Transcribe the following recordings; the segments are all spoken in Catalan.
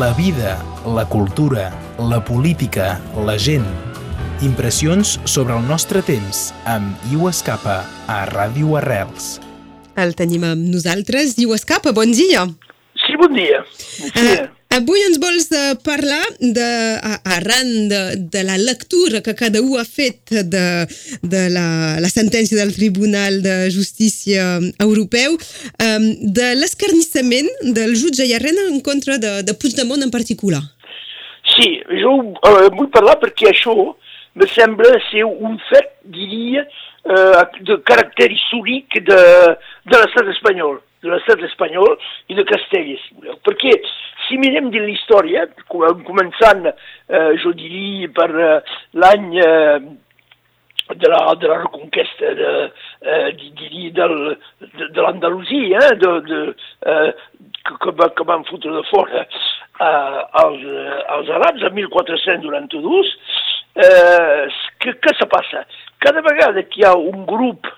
la vida, la cultura, la política, la gent. Impressions sobre el nostre temps amb Iu Escapa a Ràdio Arrels. El tenim amb nosaltres. Iu Escapa, bon dia. Sí, bon dia. Bon dia. Uh, avui ens vols uh, parlar de, arran de, de la lectura que cada un ha fet de, de la, la sentència del Tribunal de Justícia Europeu um, de l'escarnissament del jutge Llarena en contra de, de Puigdemont en particular. Sí, jo uh, vull parlar perquè això me sembla ser un fet, diria, de caràcter històric de, de l'estat espanyol de l'estat espanyol i de Castella, si voleu. Perquè si mirem de la història, començant, eh, jo diria, per eh, l'any eh, de, la, de la reconquesta de, eh, diria, del, de, de l'Andalusia, eh, de, de, eh, que, que, que van fotre de fora eh, els, els arabs en 1492, eh, què, què se passa? Cada vegada que hi ha un grup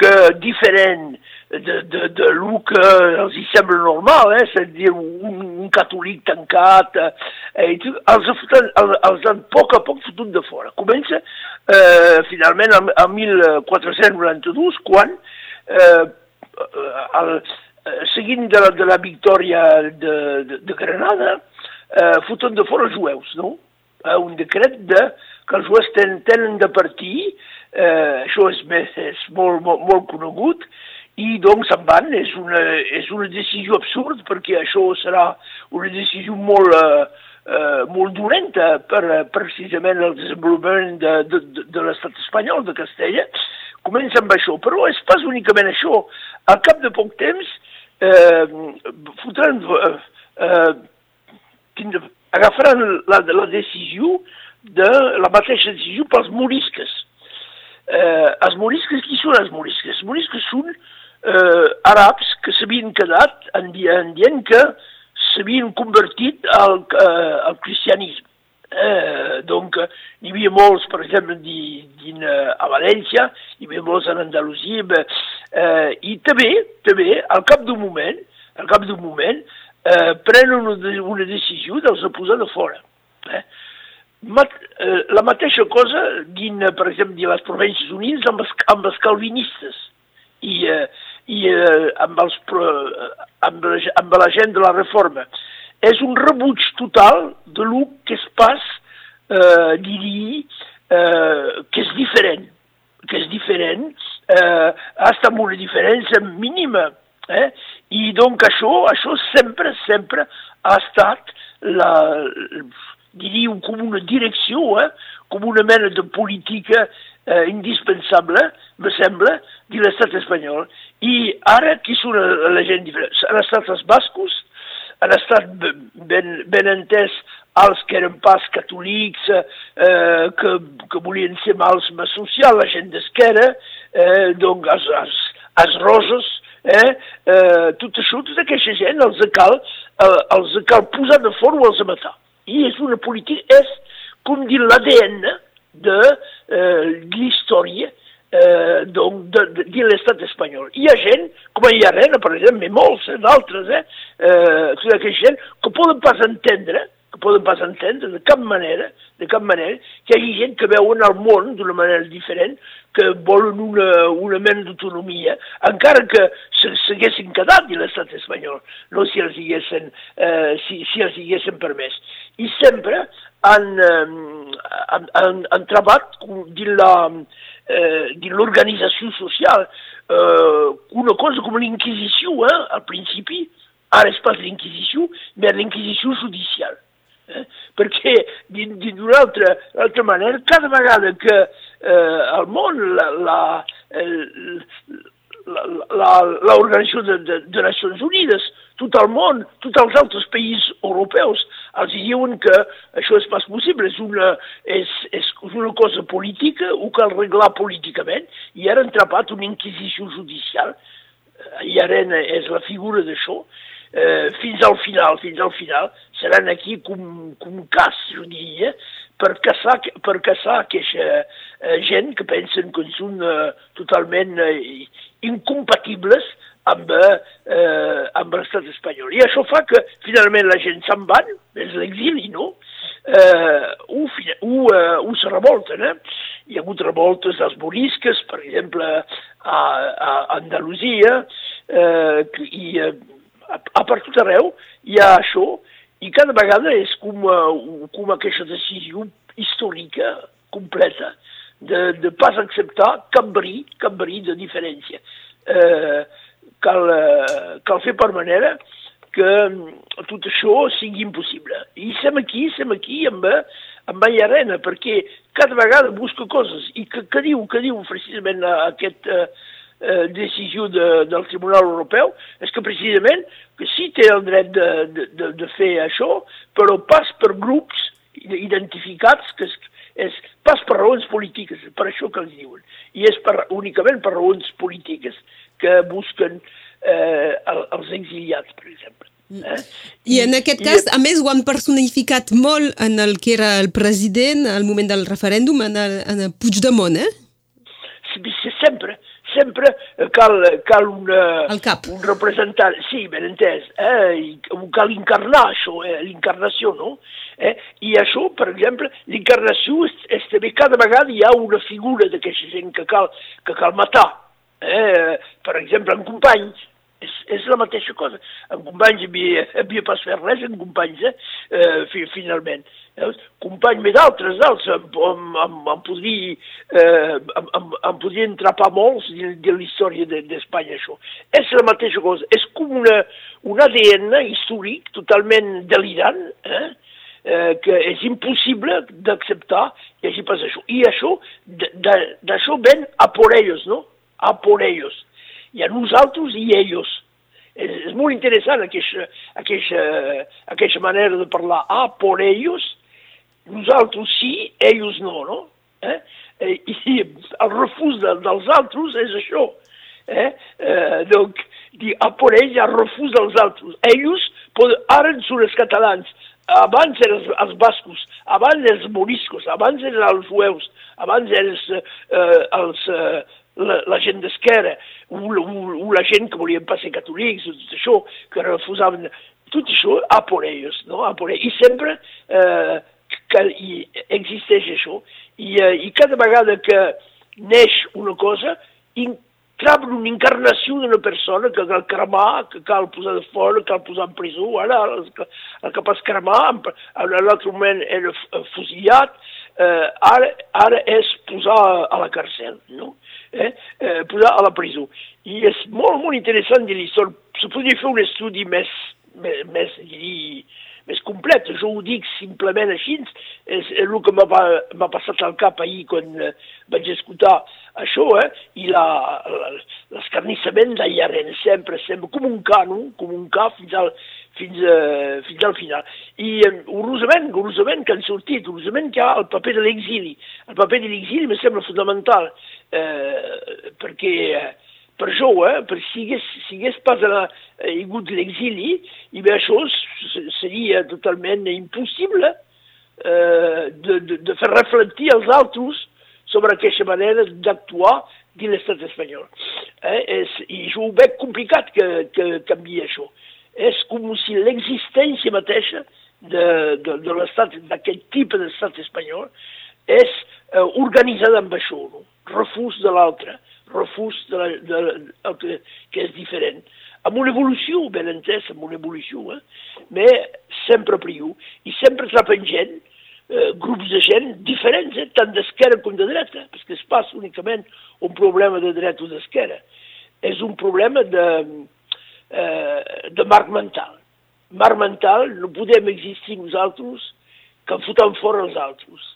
que diferent de, de, de lo que els hi sembla normal, eh? és a dir, un, un catòlic tancat, eh, i els, els, els han a poc a poc fotut de fora. Comença eh, finalment en, en 1492, quan, eh, el, seguint de la, de la victòria de, de, de Granada, eh, foten de fora els jueus, no? Eh, un decret de, que els jueus tenen, tenen de partir, eh, això és, més, és molt, molt, molt conegut, i doncs se'n van. És una, és una decisió absurda perquè això serà una decisió molt, eh, eh, molt dolenta per precisament el desenvolupament de, de, de, de l'estat espanyol, de Castella. Comença amb això, però és pas únicament això. Al cap de poc temps eh, fotran, eh, eh, agafaran la, la decisió de la mateixa decisió pels morisques. Eh, els morisques, qui són els morisques? Els morisques són eh, àrabs que s'havien quedat en, en dient que s'havien convertit al, eh, al cristianisme. Eh, donc, n'hi havia molts, per exemple, di, di, a València, hi havia molts en Andalusia, eh, i també, també, al cap d'un moment, al cap d'un moment, eh, prenen una, una decisió de posar de fora. Eh? Mat, eh, la mateixa cosa, din, per exemple, de les Províncies Unides amb els, amb els calvinistes. I, eh, i eh, amb, els, amb, amb la gent de la reforma. És un rebuig total de lo que es pas, eh, diria, eh, que és diferent, que és diferent, eh, hasta amb una diferència mínima. Eh? I donc això, això sempre, sempre ha estat la, diria, com una direcció, eh? com una mena de política eh, indispensable, me sembla, de l'estat espanyol. I ara, qui són la gent diferent? Han estat els bascos, han estat ben, ben entès els que eren pas catòlics, eh, que, que volien ser mals social, la gent d'esquerra, eh, donc els, els, els roses, eh, eh, tot això, tota aquesta gent els cal, eh, els cal posar de fora o els matar. I és una política, és com dir l'ADN de eh, l'història eh, donc, de, de, de l'estat espanyol. Hi ha gent, com hi ha Arena, per exemple, i molts, eh, d'altres, eh, eh, aquesta gent que poden pas entendre, que poden pas entendre de cap manera, de cap manera, que hi hagi gent que veuen el món d'una manera diferent, que volen una, una mena d'autonomia, encara que s'haguessin quedat de l'estat espanyol, no si els haguessin, eh, si, si els haguessin permès. I sempre han, eh, han, han, han treballat dins la, eh, l'organització social, eh, una cosa com l'inquisició, eh, al principi, ara és pas l'inquisició, però l'inquisició judicial. Perquè, d'una altra, altra manera, cada vegada que eh, al món la, la, l'Organització de, de, de Nacions Unides, tot el món, tots els altres països europeus, els diuen que això és pas possible, és una, és, és una cosa política, ho cal arreglar políticament, i ara han trapat una inquisició judicial, i ara és la figura d'això, eh, fins al final, fins al final, seran aquí com, com cas, jo diria, per caçar, per caçar aquesta eh, gent que pensen que són eh, totalment eh, incompatibles amb, eh, amb l'estat espanyol. I això fa que finalment la gent se'n van, és l'exili, no? Eh, o, o, eh, o se revolten, eh? Hi ha hagut revoltes dels morisques, per exemple, a, a Andalusia, eh, i eh, a, a per tot arreu hi ha això, i cada vegada és com, uh, com aquesta decisió històrica completa de, de pas acceptar cap bri, cap bri de diferència. Eh, cal, uh, cal fer per manera que mm, tot això sigui impossible. I som aquí, som aquí amb, amb arena, perquè cada vegada busca coses. I que, que diu, que diu precisament aquest, uh, eh, decisió de, del Tribunal Europeu és que precisament que sí té el dret de, de, de fer això, però pas per grups identificats que és, és pas per raons polítiques, per això que els diuen. I és per, únicament per raons polítiques que busquen eh, els exiliats, per exemple. Eh? I en aquest cas, I, a més, ho han personificat molt en el que era el president al moment del referèndum, en, el, en el Puigdemont, eh? Sempre, sempre cal, cal una, cap. un representant, sí, ben entès, eh? cal encarnar això, eh? l'incarnació, no? Eh? I això, per exemple, l'incarnació és, és també cada vegada hi ha una figura d'aquesta gent que cal, que cal matar. Eh? Per exemple, en company, és, és la mateixa cosa. En companys havia, havia pas fet res, en companys, eh? eh finalment. Eh? Company més d'altres, d'altres, em, em, em, em, podria, eh, em, em, em podria entrapar molts de, de història d'Espanya, això. És la mateixa cosa. És com una, un ADN històric totalment delirant, eh? Eh, que és impossible d'acceptar que hi hagi pas això. I això, d'això ven a por ellos, no? A por ellos hi ha nosaltres i ells. És, és molt interessant aquesta, aquesta, aquesta manera de parlar. Ah, por ellos, nosaltres sí, ells no, no? Eh? eh I el refús de, dels altres és això. Eh? Eh, donc, dir, ah, por ells, el refús dels altres. Ells poden, ara són els catalans, abans eren els, els bascos, abans els moriscos, abans eren els jueus, abans eren els, eh, els, eh, la, la gent d'esquerra, o, o, o la gent que volien pas ser catòlics, tot això, que refusaven, tot això a por ells, no? A por ells. I sempre eh, que hi existeix això. I, eh, I cada vegada que neix una cosa, in, troben una encarnació d'una persona que cal cremar, que cal posar de fora, que cal posar en presó, ara el, el que pas cremar, en l'altre moment era fusillat, eh, ara, ara és posar a la càrcel, no? Eh, eh, posar a la presó. I és molt, molt interessant de l'història. Se podria fer un estudi més, més, més, diria, més complet. Jo ho dic simplement així, és, el que m'ha passat al cap ahir quan eh, vaig escoltar això, eh? i l'escarnissament d'Ayaren sempre, sempre, com un ca, no? com un ca fins al, fins, uh, fins al final. I um, horrorosament, horrorosament que han sortit, horrorosament que hi ha el paper de l'exili. El paper de l'exili me sembla fonamental, eh, perquè eh, per això, eh, per si hagués, si hagués pas eh, hagut l'exili, i bé això seria totalment impossible eh, de, de, de fer reflectir els altres sobre aquesta manera d'actuar dins l'estat espanyol. Eh, és, I jo ho veig complicat que, que canvi això és com si l'existència mateixa de, de, de l'estat, d'aquest tipus d'estat espanyol, és eh, organitzada amb això, no? refús de l'altre, refús de, la, de, de, que, que és diferent. Amb una evolució, ben entès, amb una evolució, eh? però sempre priu, i sempre trapen gent, eh, grups de gent diferents, eh? tant d'esquerra com de dreta, perquè es passa únicament un problema de dreta o d'esquerra. És un problema de, eh, de marc mental. Marc mental no podem existir nosaltres que fotem fora els altres.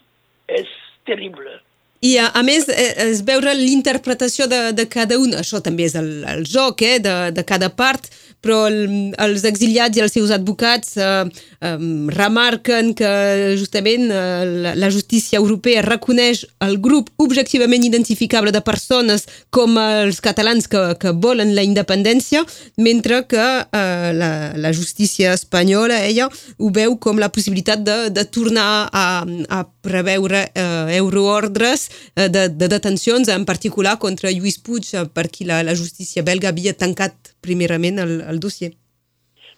És terrible. I a, a més, eh, és veure l'interpretació de, de cada un, això també és el, el joc eh, de, de cada part, però el, els exiliats i els seus advocats eh, eh, remarquen que justament eh, la, la justícia europea reconeix el grup objectivament identificable de persones com els catalans que, que volen la independència, mentre que eh, la, la justícia espanyola, ella, ho veu com la possibilitat de, de tornar a, a preveure eh, euroordres eh, de, de detencions, en particular contra Lluís Puig, per qui la, la justícia belga havia tancat primerament el, el dossier.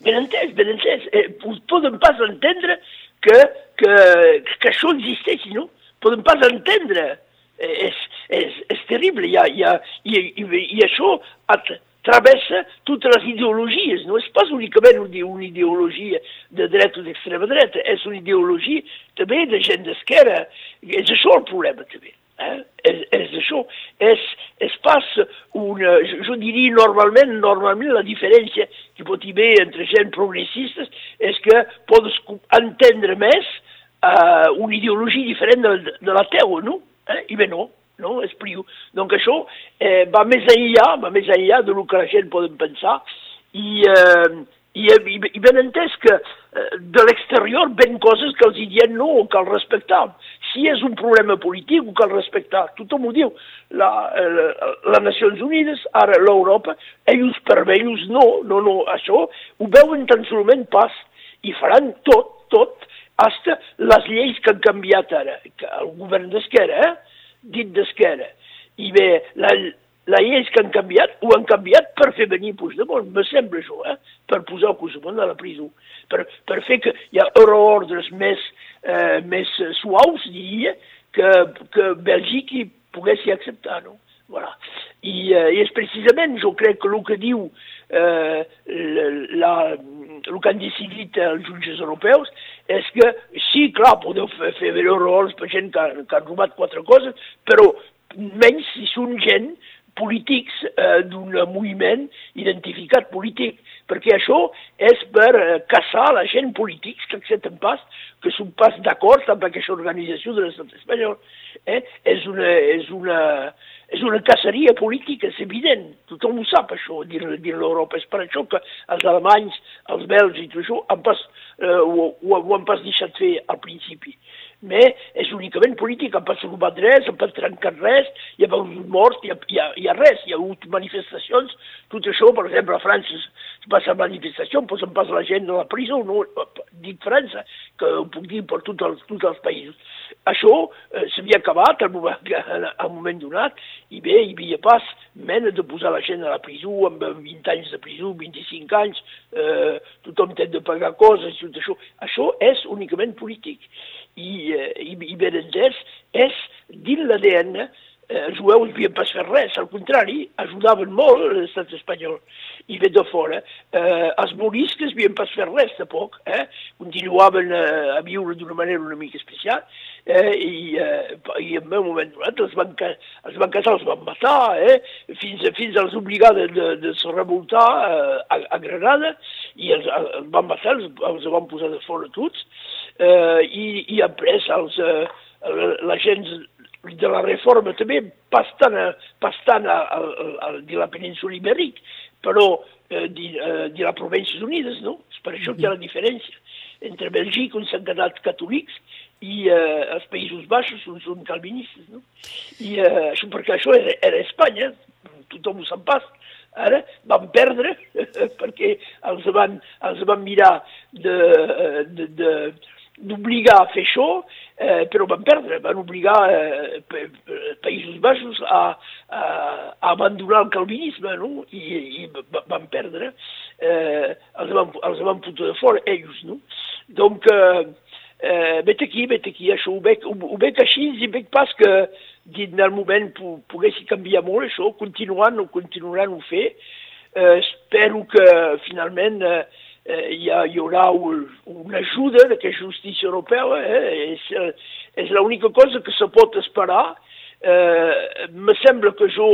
Ben entès, ben entès. Eh, podem pas entendre que, que, que això existeixi, no? Podem pas entendre. Eh, és, és, és terrible. I, ha, hi ha, i, i, i això travessa totes les ideologies. No és pas únicament una ideologia de dreta o d'extrema dreta, és una ideologia també de gent d'esquerra. És això el problema també. Eh? És, és això, és, és pas una, jo, jo diria normalment, normalment la diferència que pot hi haver entre gent progressistes és que pots entendre més uh, una ideologia diferent de, de la teua, no? Eh? I bé, no, no, és priu. Donc això eh, va més enllà, va més enllà de lo que la gent podem pensar i, eh, i, i, i ben entès que eh, de l'exterior ven coses que els diuen no cal respectar. Si és un problema polític, ho cal respectar. Tothom ho diu. La, la, eh, les Nacions Unides, ara l'Europa, ells per ells no, no, no, això ho veuen tan solament pas i faran tot, tot, hasta les lleis que han canviat ara, que el govern d'esquerra, eh? dit d'esquerra. I bé, la, la lleis que han canviat, ho han canviat per fer venir Puigdemont, me sembla això, eh? per posar Puigdemont a la presó, per, per fer que hi ha ordres més, eh, més suaus, diria, que, que Bèlgica hi poguessi acceptar, no? Voilà. I, eh, és precisament, jo crec que el que diu eh, la, el que han decidit els jutges europeus és que sí, clar, podeu fer, fer errors per gent que, que han robat quatre coses, però menys si són gent polítics eh, d'un moviment identificat polític, perquè això és per eh, caçar la gent polítics que accepten pas, que són pas d'acord amb aquesta organització de l'estat espanyol. Eh? És, una, és, una, és una caceria política, és evident, tothom ho sap això, dins, dins l'Europa. És per això que els alemanys, els belgs i tot això han pas, eh, ho, ho, ho han pas deixat fer al principi mais és únicament polític, han pas robat res, han pas trencat res, hi ha morts, hi ha, hi, ha, hi ha res, hi ha hagut manifestacions, tot això, per exemple, a França es passa manifestació, posen pas la gent a la presó, no, dic França, que ho puc dir per tots els, tots els països. Això eh, s'havia acabat al moment, al moment donat, i bé, hi havia pas mena de posar la gent a la presó amb 20 anys de presó, 25 anys, eh, tothom té de pagar coses, tot això. Això és únicament polític i, eh, i, i Berenguers és dins l'ADN eh, els jueus havien pas fet res, al contrari, ajudaven molt l'estat espanyol. I ve de fora, eh, els morisques havien pas fet res de poc, eh? continuaven eh, a viure d'una manera una mica especial, eh? I, eh, i en un moment donat els van, els van casar, els van matar, eh? fins, fins als obligats de, de se revoltar eh, a, a Granada, i els, els van matar, els, els van posar de fora tots, eh, i, i après els, eh, la gent de la reforma també pas tant, a, pas tant a, a, a, de la península ibèric, però eh, de, eh, de les Províncies Unides, no? És per això que hi ha la diferència entre Bèlgica, on s'han quedat catòlics, i eh, els Països Baixos, on són calvinistes, no? I eh, això perquè això era, era Espanya, tothom ho sap pas, ara van perdre perquè els van, els van mirar de, de, de, d'obligar a fer això, eh, però van perdre, van obligar eh, Països Baixos a, a, a abandonar el calvinisme, no? I, i van perdre, eh, els, van, els van fotre de fora, ells, no? Donc, eh, eh, vet aquí, vet aquí, això ho veig, ho, ho veig així i veig pas que en el moment poguessi canviar molt això, continuant o continuaran a fer. Eh, espero que finalment eh, eh, hi, ha, hi haurà un, una ajuda d'aquesta justícia europea, eh? és, eh, és l'única cosa que se pot esperar. Eh, me sembla que jo,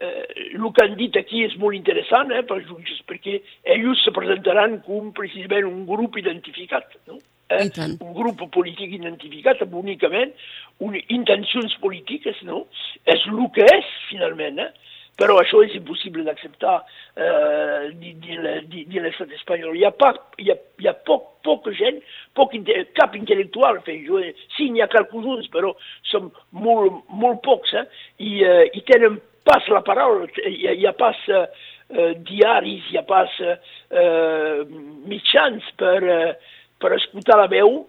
eh, el que han dit aquí és molt interessant eh, pels jutges, perquè ells se presentaran com precisament un grup identificat, no? Eh? un grup polític identificat amb únicament un, intencions polítiques, no? És el que és, finalment, eh? Però això és impossible d'acceptar eh, dins l'estat espanyol. Hi ha, pa, hi ha, hi ha poc, poca gent, poc, cap intel·lectual, fe, jo, sí, n'hi ha qualcuns, però són molt, molt pocs, eh? I, eh, i tenen pas la paraula, hi ha, hi ha pas eh, diaris, hi ha pas eh, mitjans per, eh, per escoltar la veu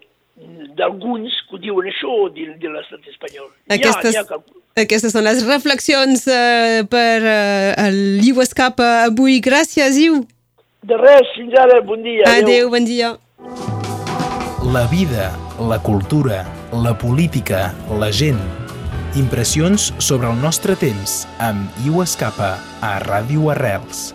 d'alguns que diuen això de, de l'estat espanyol. Aquestes... Hi ha, hi ha Aquestes són les reflexions eh, per eh, el Iu Escapa avui. Gràcies, Iu. De res, fins ara, bon dia. Adéu, bon dia. La vida, la cultura, la política, la gent. Impressions sobre el nostre temps amb Iu Escapa a Ràdio Arrels.